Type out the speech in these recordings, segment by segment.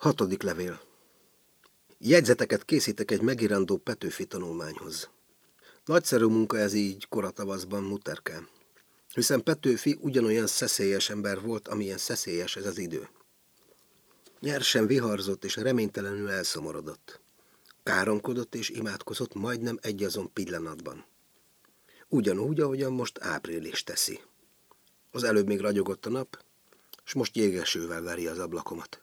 Hatodik levél. Jegyzeteket készítek egy megirandó Petőfi tanulmányhoz. Nagyszerű munka ez így koratavaszban, muterkám. Hiszen Petőfi ugyanolyan szeszélyes ember volt, amilyen szeszélyes ez az idő. Nyersen viharzott és reménytelenül elszomorodott. Káromkodott és imádkozott majdnem egy azon pillanatban. Ugyanúgy, ahogyan most április teszi. Az előbb még ragyogott a nap, és most jégesővel veri az ablakomat.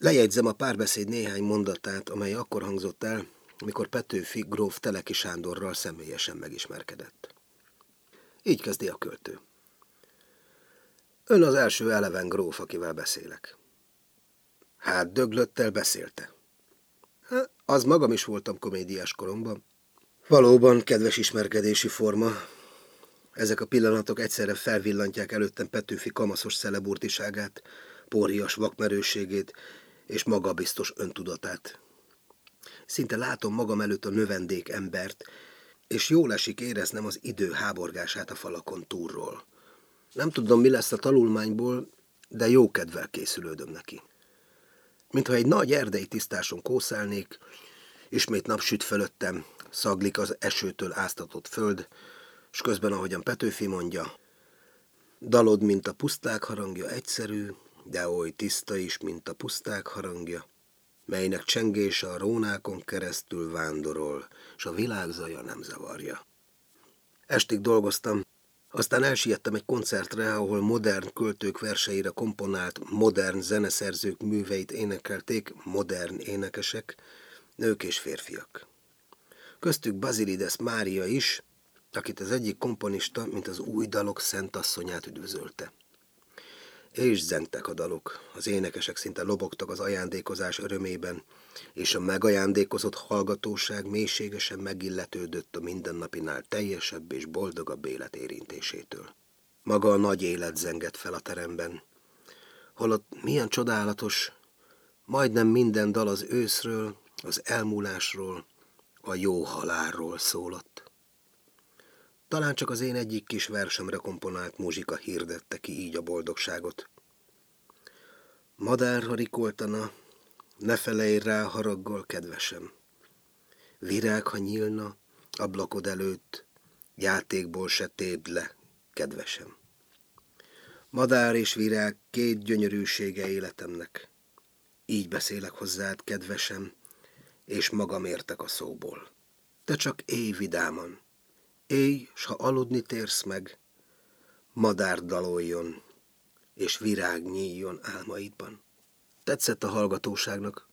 Lejegyzem a párbeszéd néhány mondatát, amely akkor hangzott el, mikor Petőfi gróf Teleki Sándorral személyesen megismerkedett. Így kezdi a költő. Ön az első eleven gróf, akivel beszélek. Hát döglöttel beszélte. Hát, az magam is voltam komédiás koromban. Valóban kedves ismerkedési forma. Ezek a pillanatok egyszerre felvillantják előttem Petőfi kamaszos szeleburtiságát, pórias vakmerőségét és magabiztos öntudatát. Szinte látom magam előtt a növendék embert, és jól esik éreznem az idő háborgását a falakon túlról. Nem tudom, mi lesz a tanulmányból, de jó kedvel készülődöm neki. Mintha egy nagy erdei tisztáson kószálnék, ismét napsüt fölöttem, szaglik az esőtől áztatott föld, és közben, ahogyan Petőfi mondja, dalod, mint a puszták harangja egyszerű, de oly tiszta is, mint a puszták harangja, melynek csengése a rónákon keresztül vándorol, s a világzaja nem zavarja. Estig dolgoztam, aztán elsiettem egy koncertre, ahol modern költők verseire komponált modern zeneszerzők műveit énekelték modern énekesek, nők és férfiak. Köztük Bazilides Mária is, akit az egyik komponista, mint az új dalok szentasszonyát üdvözölte. És zentek a dalok, az énekesek szinte lobogtak az ajándékozás örömében, és a megajándékozott hallgatóság mélységesen megilletődött a mindennapinál teljesebb és boldogabb élet érintésétől. Maga a nagy élet zengett fel a teremben. Holott milyen csodálatos, majdnem minden dal az őszről, az elmúlásról, a jó halálról szólott. Talán csak az én egyik kis versemre komponált muzsika hirdette ki így a boldogságot. Madár, ha rikoltana, ne felejj rá haraggal, kedvesem. Virág, ha nyílna, ablakod előtt, játékból se téd le, kedvesem. Madár és virág két gyönyörűsége életemnek. Így beszélek hozzád, kedvesem, és magam értek a szóból. Te csak éj vidáman, éj, s ha aludni térsz meg, madár daloljon, és virág nyíljon álmaidban. Tetszett a hallgatóságnak.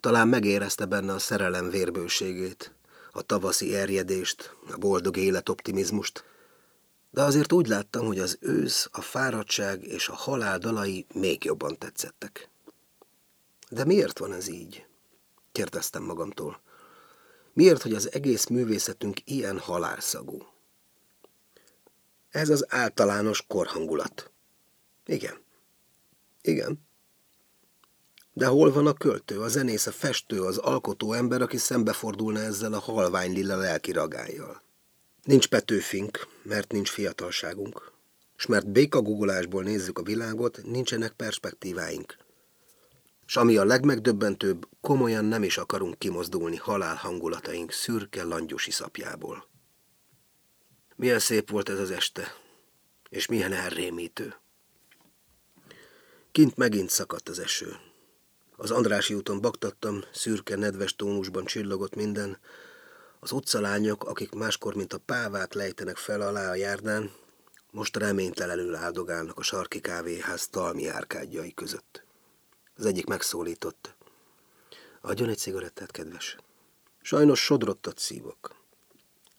Talán megérezte benne a szerelem vérbőségét, a tavaszi erjedést, a boldog életoptimizmust, de azért úgy láttam, hogy az ősz, a fáradtság és a halál dalai még jobban tetszettek. De miért van ez így? kérdeztem magamtól. Miért, hogy az egész művészetünk ilyen halálszagú? Ez az általános korhangulat. Igen. Igen. De hol van a költő, a zenész, a festő, az alkotó ember, aki szembefordulna ezzel a halvány lila lelki ragályjal? Nincs Petőfink, mert nincs fiatalságunk. S mert békagugolásból nézzük a világot, nincsenek perspektíváink. S ami a legmegdöbbentőbb, komolyan nem is akarunk kimozdulni halál hangulataink szürke langyusi szapjából. Milyen szép volt ez az este, és milyen elrémítő. Kint megint szakadt az eső. Az Andrási úton baktattam, szürke, nedves tónusban csillogott minden. Az utcalányok, akik máskor, mint a pávát lejtenek fel alá a járdán, most reménytelenül áldogálnak a sarki kávéház talmi árkádjai között. Az egyik megszólított. Adjon egy cigarettát, kedves. Sajnos sodrottat szívok.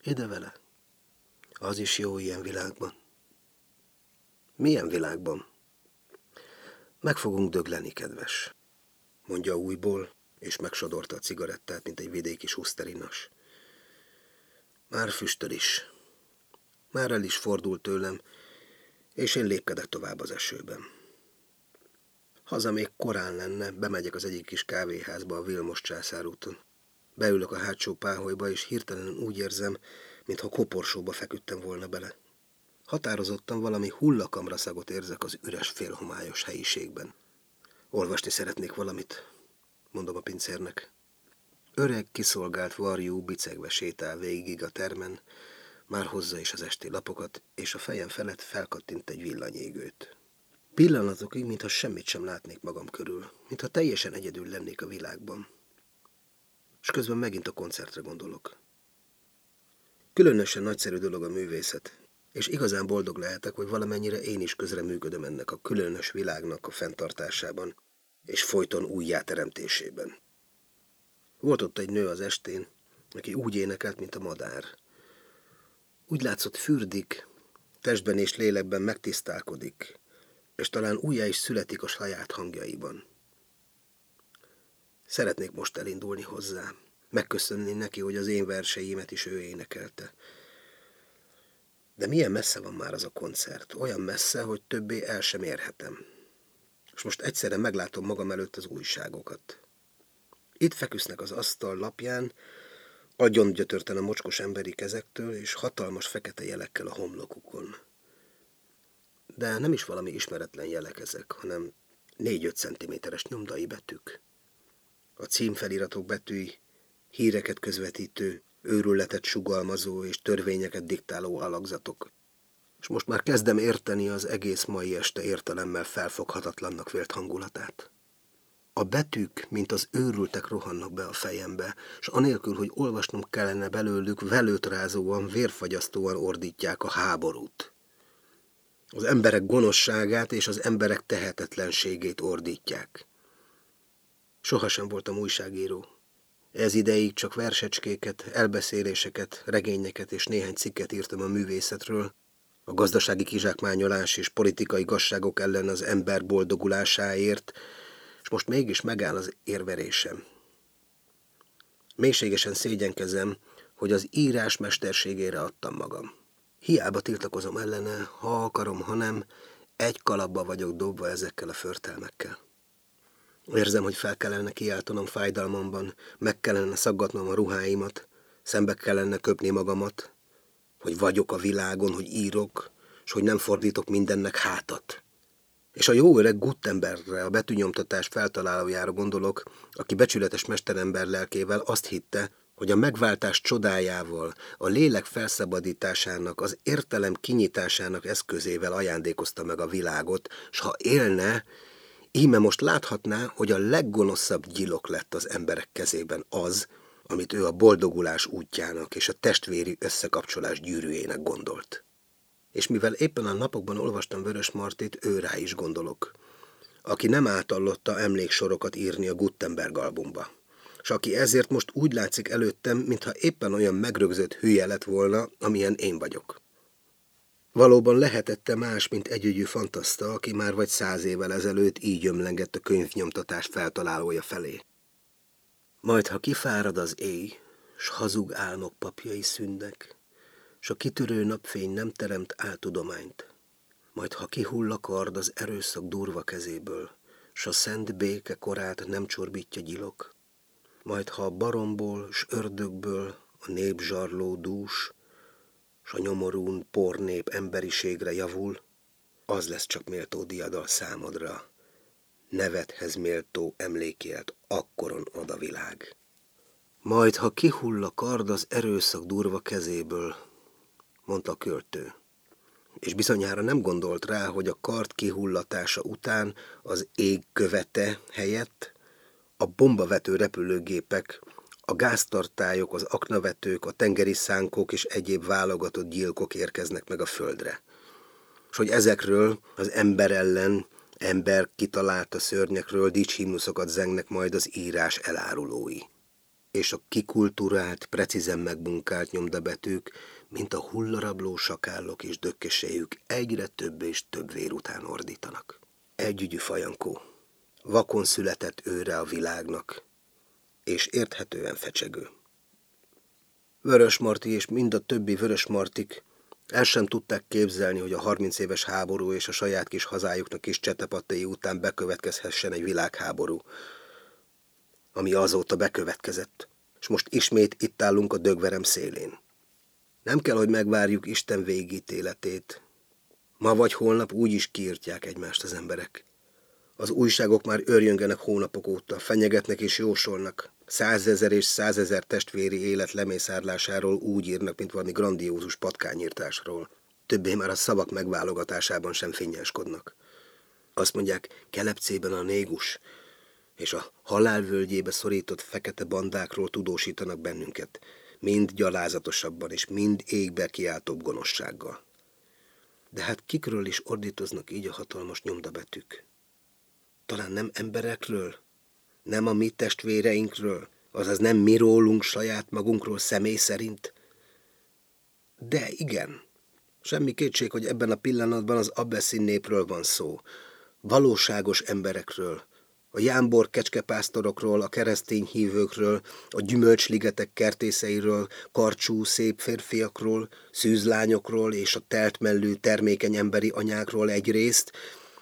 Ide vele. Az is jó ilyen világban. Milyen világban? Meg fogunk dögleni, kedves mondja újból, és megsodorta a cigarettát, mint egy vidéki suszterinas. Már füstöl is. Már el is fordult tőlem, és én lépkedek tovább az esőben. Haza még korán lenne, bemegyek az egyik kis kávéházba a Vilmos császárúton. Beülök a hátsó páholyba, és hirtelen úgy érzem, mintha koporsóba feküdtem volna bele. Határozottan valami hullakamra szagot érzek az üres félhomályos helyiségben. Olvasni szeretnék valamit, mondom a pincérnek. Öreg, kiszolgált varjú bicegve sétál végig a termen, már hozza is az esti lapokat, és a fejem felett felkattint egy villanyégőt. Pillanatokig, mintha semmit sem látnék magam körül, mintha teljesen egyedül lennék a világban. És közben megint a koncertre gondolok. Különösen nagyszerű dolog a művészet, és igazán boldog lehetek, hogy valamennyire én is közreműködöm ennek a különös világnak a fenntartásában, és folyton újjáteremtésében. Volt ott egy nő az estén, aki úgy énekelt, mint a madár. Úgy látszott fürdik, testben és lélekben megtisztálkodik, és talán újjá is születik a saját hangjaiban. Szeretnék most elindulni hozzá, megköszönni neki, hogy az én verseimet is ő énekelte. De milyen messze van már az a koncert? Olyan messze, hogy többé el sem érhetem. És most egyszerre meglátom magam előtt az újságokat. Itt feküsznek az asztal lapján, agyon gyötörten a mocskos emberi kezektől, és hatalmas fekete jelekkel a homlokukon. De nem is valami ismeretlen jelek ezek, hanem négy-öt centiméteres nyomdai betűk. A címfeliratok betűi híreket közvetítő, őrületet sugalmazó és törvényeket diktáló alakzatok. És most már kezdem érteni az egész mai este értelemmel felfoghatatlannak vélt hangulatát. A betűk, mint az őrültek rohannak be a fejembe, és anélkül, hogy olvasnom kellene belőlük, velőtrázóan, vérfagyasztóan ordítják a háborút. Az emberek gonoszságát és az emberek tehetetlenségét ordítják. Sohasem voltam újságíró. Ez ideig csak versecskéket, elbeszéléseket, regényeket és néhány cikket írtam a művészetről, a gazdasági kizsákmányolás és politikai gazságok ellen az ember boldogulásáért, és most mégis megáll az érverésem. Mélységesen szégyenkezem, hogy az írás mesterségére adtam magam. Hiába tiltakozom ellene, ha akarom, ha nem, egy kalapba vagyok dobva ezekkel a förtelmekkel. Érzem, hogy fel kellene kiáltanom fájdalmamban, meg kellene szaggatnom a ruháimat, szembe kellene köpni magamat, hogy vagyok a világon, hogy írok, és hogy nem fordítok mindennek hátat. És a jó öreg Gutenbergre, a betűnyomtatás feltalálójára gondolok, aki becsületes mesterember lelkével azt hitte, hogy a megváltás csodájával, a lélek felszabadításának, az értelem kinyitásának eszközével ajándékozta meg a világot, s ha élne, íme most láthatná, hogy a leggonoszabb gyilok lett az emberek kezében az, amit ő a boldogulás útjának és a testvéri összekapcsolás gyűrűjének gondolt. És mivel éppen a napokban olvastam Vörös Martit, ő rá is gondolok, aki nem átallotta emléksorokat írni a Gutenberg albumba, és aki ezért most úgy látszik előttem, mintha éppen olyan megrögzött hülye lett volna, amilyen én vagyok. Valóban lehetette más, mint együgyű fantaszta, aki már vagy száz évvel ezelőtt így ömlengett a könyvnyomtatás feltalálója felé. Majd, ha kifárad az éj, s hazug álmok papjai szűnnek, s a kitörő napfény nem teremt áltudományt. Majd ha kihull a kard az erőszak durva kezéből, s a szent béke korát nem csorbítja gyilok, majd ha a baromból s ördögből a nép zsarló dús, s a nyomorún pornép emberiségre javul, az lesz csak méltó diadal számodra, nevethez méltó emlékért akkoron ad a világ. Majd, ha kihull a kard az erőszak durva kezéből, mondta a költő. És bizonyára nem gondolt rá, hogy a kart kihullatása után az ég követe helyett a bombavető repülőgépek, a gáztartályok, az aknavetők, a tengeri szánkok és egyéb válogatott gyilkok érkeznek meg a földre. És hogy ezekről az ember ellen, ember kitalálta szörnyekről dicshimnuszokat zengnek majd az írás elárulói. És a kikulturált, precízen megbunkált nyomdabetűk mint a hullarabló sakállok és dökkesejük egyre több és több vér után ordítanak. Együgyű fajankó, vakon született őre a világnak, és érthetően fecsegő. Vörös Marti és mind a többi Vörös Martik el sem tudták képzelni, hogy a 30 éves háború és a saját kis hazájuknak is csetepattai után bekövetkezhessen egy világháború, ami azóta bekövetkezett, és most ismét itt állunk a dögverem szélén. Nem kell, hogy megvárjuk Isten végítéletét. Ma vagy holnap úgy is kiirtják egymást az emberek. Az újságok már örjöngenek hónapok óta, fenyegetnek és jósolnak. Százezer és százezer testvéri élet lemészárlásáról úgy írnak, mint valami grandiózus patkányírtásról. Többé már a szavak megválogatásában sem fényeskodnak. Azt mondják, kelepcében a négus, és a halálvölgyébe szorított fekete bandákról tudósítanak bennünket, mind gyalázatosabban és mind égbe kiáltóbb gonoszsággal. De hát kikről is ordítoznak így a hatalmas nyomdabetűk? Talán nem emberekről? Nem a mi testvéreinkről? Azaz nem mi rólunk saját magunkról személy szerint? De igen, semmi kétség, hogy ebben a pillanatban az Abbeszin népről van szó. Valóságos emberekről, a jámbor kecskepásztorokról, a keresztény hívőkről, a gyümölcsligetek kertészeiről, karcsú, szép férfiakról, szűzlányokról és a teltmellő termékeny emberi anyákról egyrészt,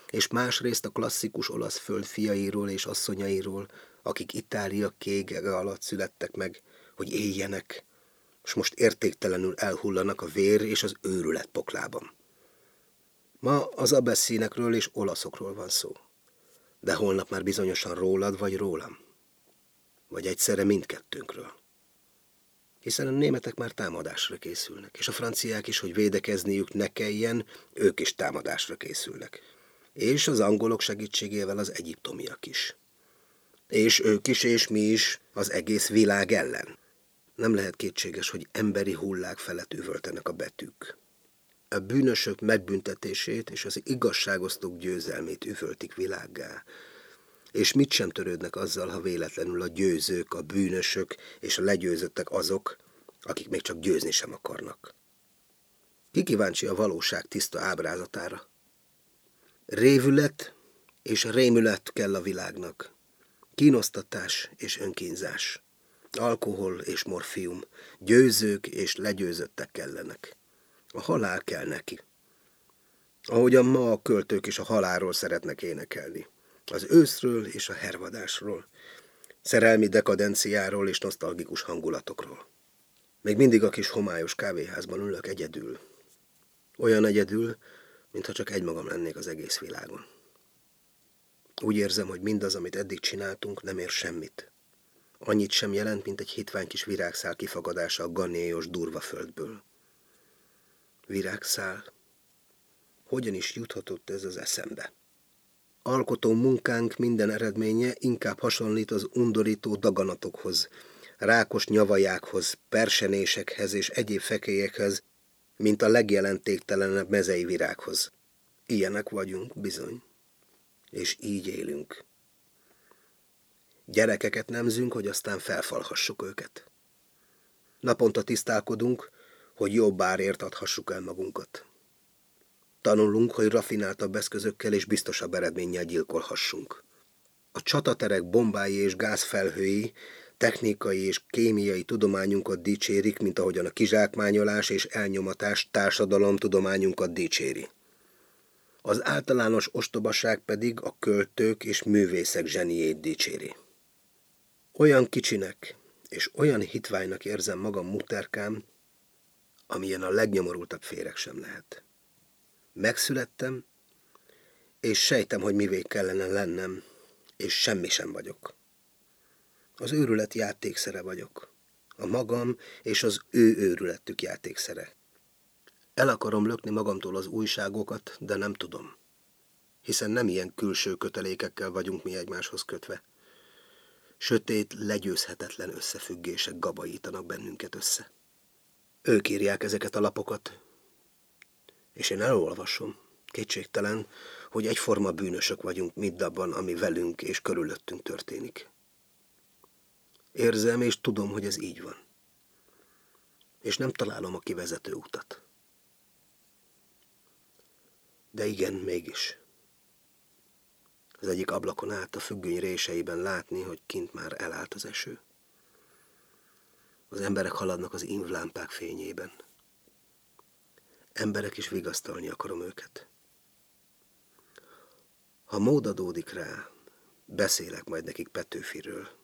és másrészt a klasszikus olasz föld fiairól és asszonyairól, akik Itália kégege alatt születtek meg, hogy éljenek, és most értéktelenül elhullanak a vér és az őrület poklában. Ma az abeszínekről és olaszokról van szó. De holnap már bizonyosan rólad vagy rólam. Vagy egyszerre mindkettőnkről. Hiszen a németek már támadásra készülnek, és a franciák is, hogy védekezniük ne kelljen, ők is támadásra készülnek. És az angolok segítségével az egyiptomiak is. És ők is, és mi is az egész világ ellen. Nem lehet kétséges, hogy emberi hullák felett üvöltenek a betűk a bűnösök megbüntetését és az igazságosztók győzelmét üvöltik világgá. És mit sem törődnek azzal, ha véletlenül a győzők, a bűnösök és a legyőzöttek azok, akik még csak győzni sem akarnak. Ki kíváncsi a valóság tiszta ábrázatára? Révület és rémület kell a világnak. Kínosztatás és önkínzás. Alkohol és morfium. Győzők és legyőzöttek kellenek. A halál kell neki. Ahogyan ma a költők is a halálról szeretnek énekelni. Az őszről és a hervadásról. Szerelmi dekadenciáról és nosztalgikus hangulatokról. Még mindig a kis homályos kávéházban ülök egyedül. Olyan egyedül, mintha csak egymagam lennék az egész világon. Úgy érzem, hogy mindaz, amit eddig csináltunk, nem ér semmit. Annyit sem jelent, mint egy hitvány kis virágszál kifagadása a ganéjos durva földből virágszál. Hogyan is juthatott ez az eszembe? Alkotó munkánk minden eredménye inkább hasonlít az undorító daganatokhoz, rákos nyavajákhoz, persenésekhez és egyéb fekélyekhez, mint a legjelentéktelenebb mezei virághoz. Ilyenek vagyunk, bizony. És így élünk. Gyerekeket nemzünk, hogy aztán felfalhassuk őket. Naponta tisztálkodunk, hogy jobb árért adhassuk el magunkat. Tanulunk, hogy rafináltabb eszközökkel és biztosabb eredménnyel gyilkolhassunk. A csataterek bombái és gázfelhői technikai és kémiai tudományunkat dicsérik, mint ahogyan a kizsákmányolás és elnyomatás tudományunkat dicséri. Az általános ostobaság pedig a költők és művészek zseniét dicséri. Olyan kicsinek és olyan hitványnak érzem magam muterkám, amilyen a legnyomorultabb féreg sem lehet. Megszülettem, és sejtem, hogy mivé kellene lennem, és semmi sem vagyok. Az őrület játékszere vagyok. A magam és az ő őrületük játékszere. El akarom lökni magamtól az újságokat, de nem tudom. Hiszen nem ilyen külső kötelékekkel vagyunk mi egymáshoz kötve. Sötét, legyőzhetetlen összefüggések gabajítanak bennünket össze. Ők írják ezeket a lapokat. És én elolvasom. Kétségtelen, hogy egyforma bűnösök vagyunk mindabban, ami velünk és körülöttünk történik. Érzem és tudom, hogy ez így van. És nem találom a kivezető utat. De igen, mégis. Az egyik ablakon át a függöny réseiben látni, hogy kint már elállt az eső. Az emberek haladnak az invlámpák fényében. Emberek is vigasztalni akarom őket. Ha mód adódik rá, beszélek majd nekik Petőfiről,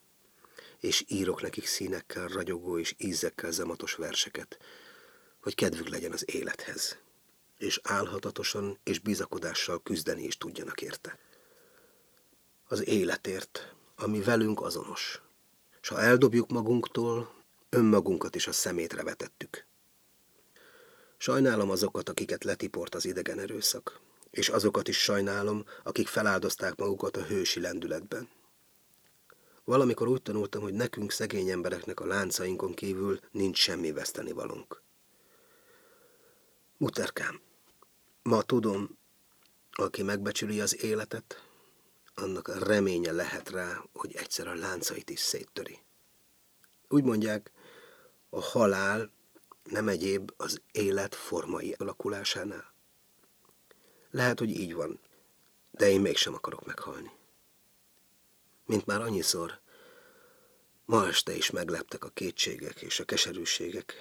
és írok nekik színekkel ragyogó és ízekkel zamatos verseket, hogy kedvük legyen az élethez, és álhatatosan és bizakodással küzdeni is tudjanak érte. az életért, ami velünk azonos. S ha eldobjuk magunktól, önmagunkat is a szemétre vetettük. Sajnálom azokat, akiket letiport az idegen erőszak, és azokat is sajnálom, akik feláldozták magukat a hősi lendületben. Valamikor úgy tanultam, hogy nekünk szegény embereknek a láncainkon kívül nincs semmi vesztenivalónk. Muterkám, ma tudom, aki megbecsüli az életet, annak a reménye lehet rá, hogy egyszer a láncait is széttöri. Úgy mondják, a halál nem egyéb az élet formai alakulásánál. Lehet, hogy így van, de én mégsem akarok meghalni. Mint már annyiszor, ma este is megleptek a kétségek és a keserűségek,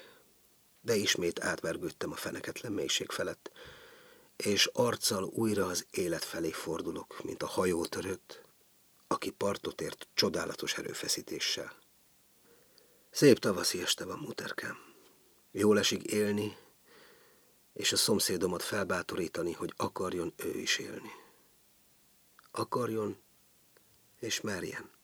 de ismét átvergődtem a feneketlen mélység felett, és arccal újra az élet felé fordulok, mint a hajó törött, aki partot ért csodálatos erőfeszítéssel. Szép tavaszi este van, muterkám. Jól esik élni, és a szomszédomat felbátorítani, hogy akarjon ő is élni. Akarjon és merjen.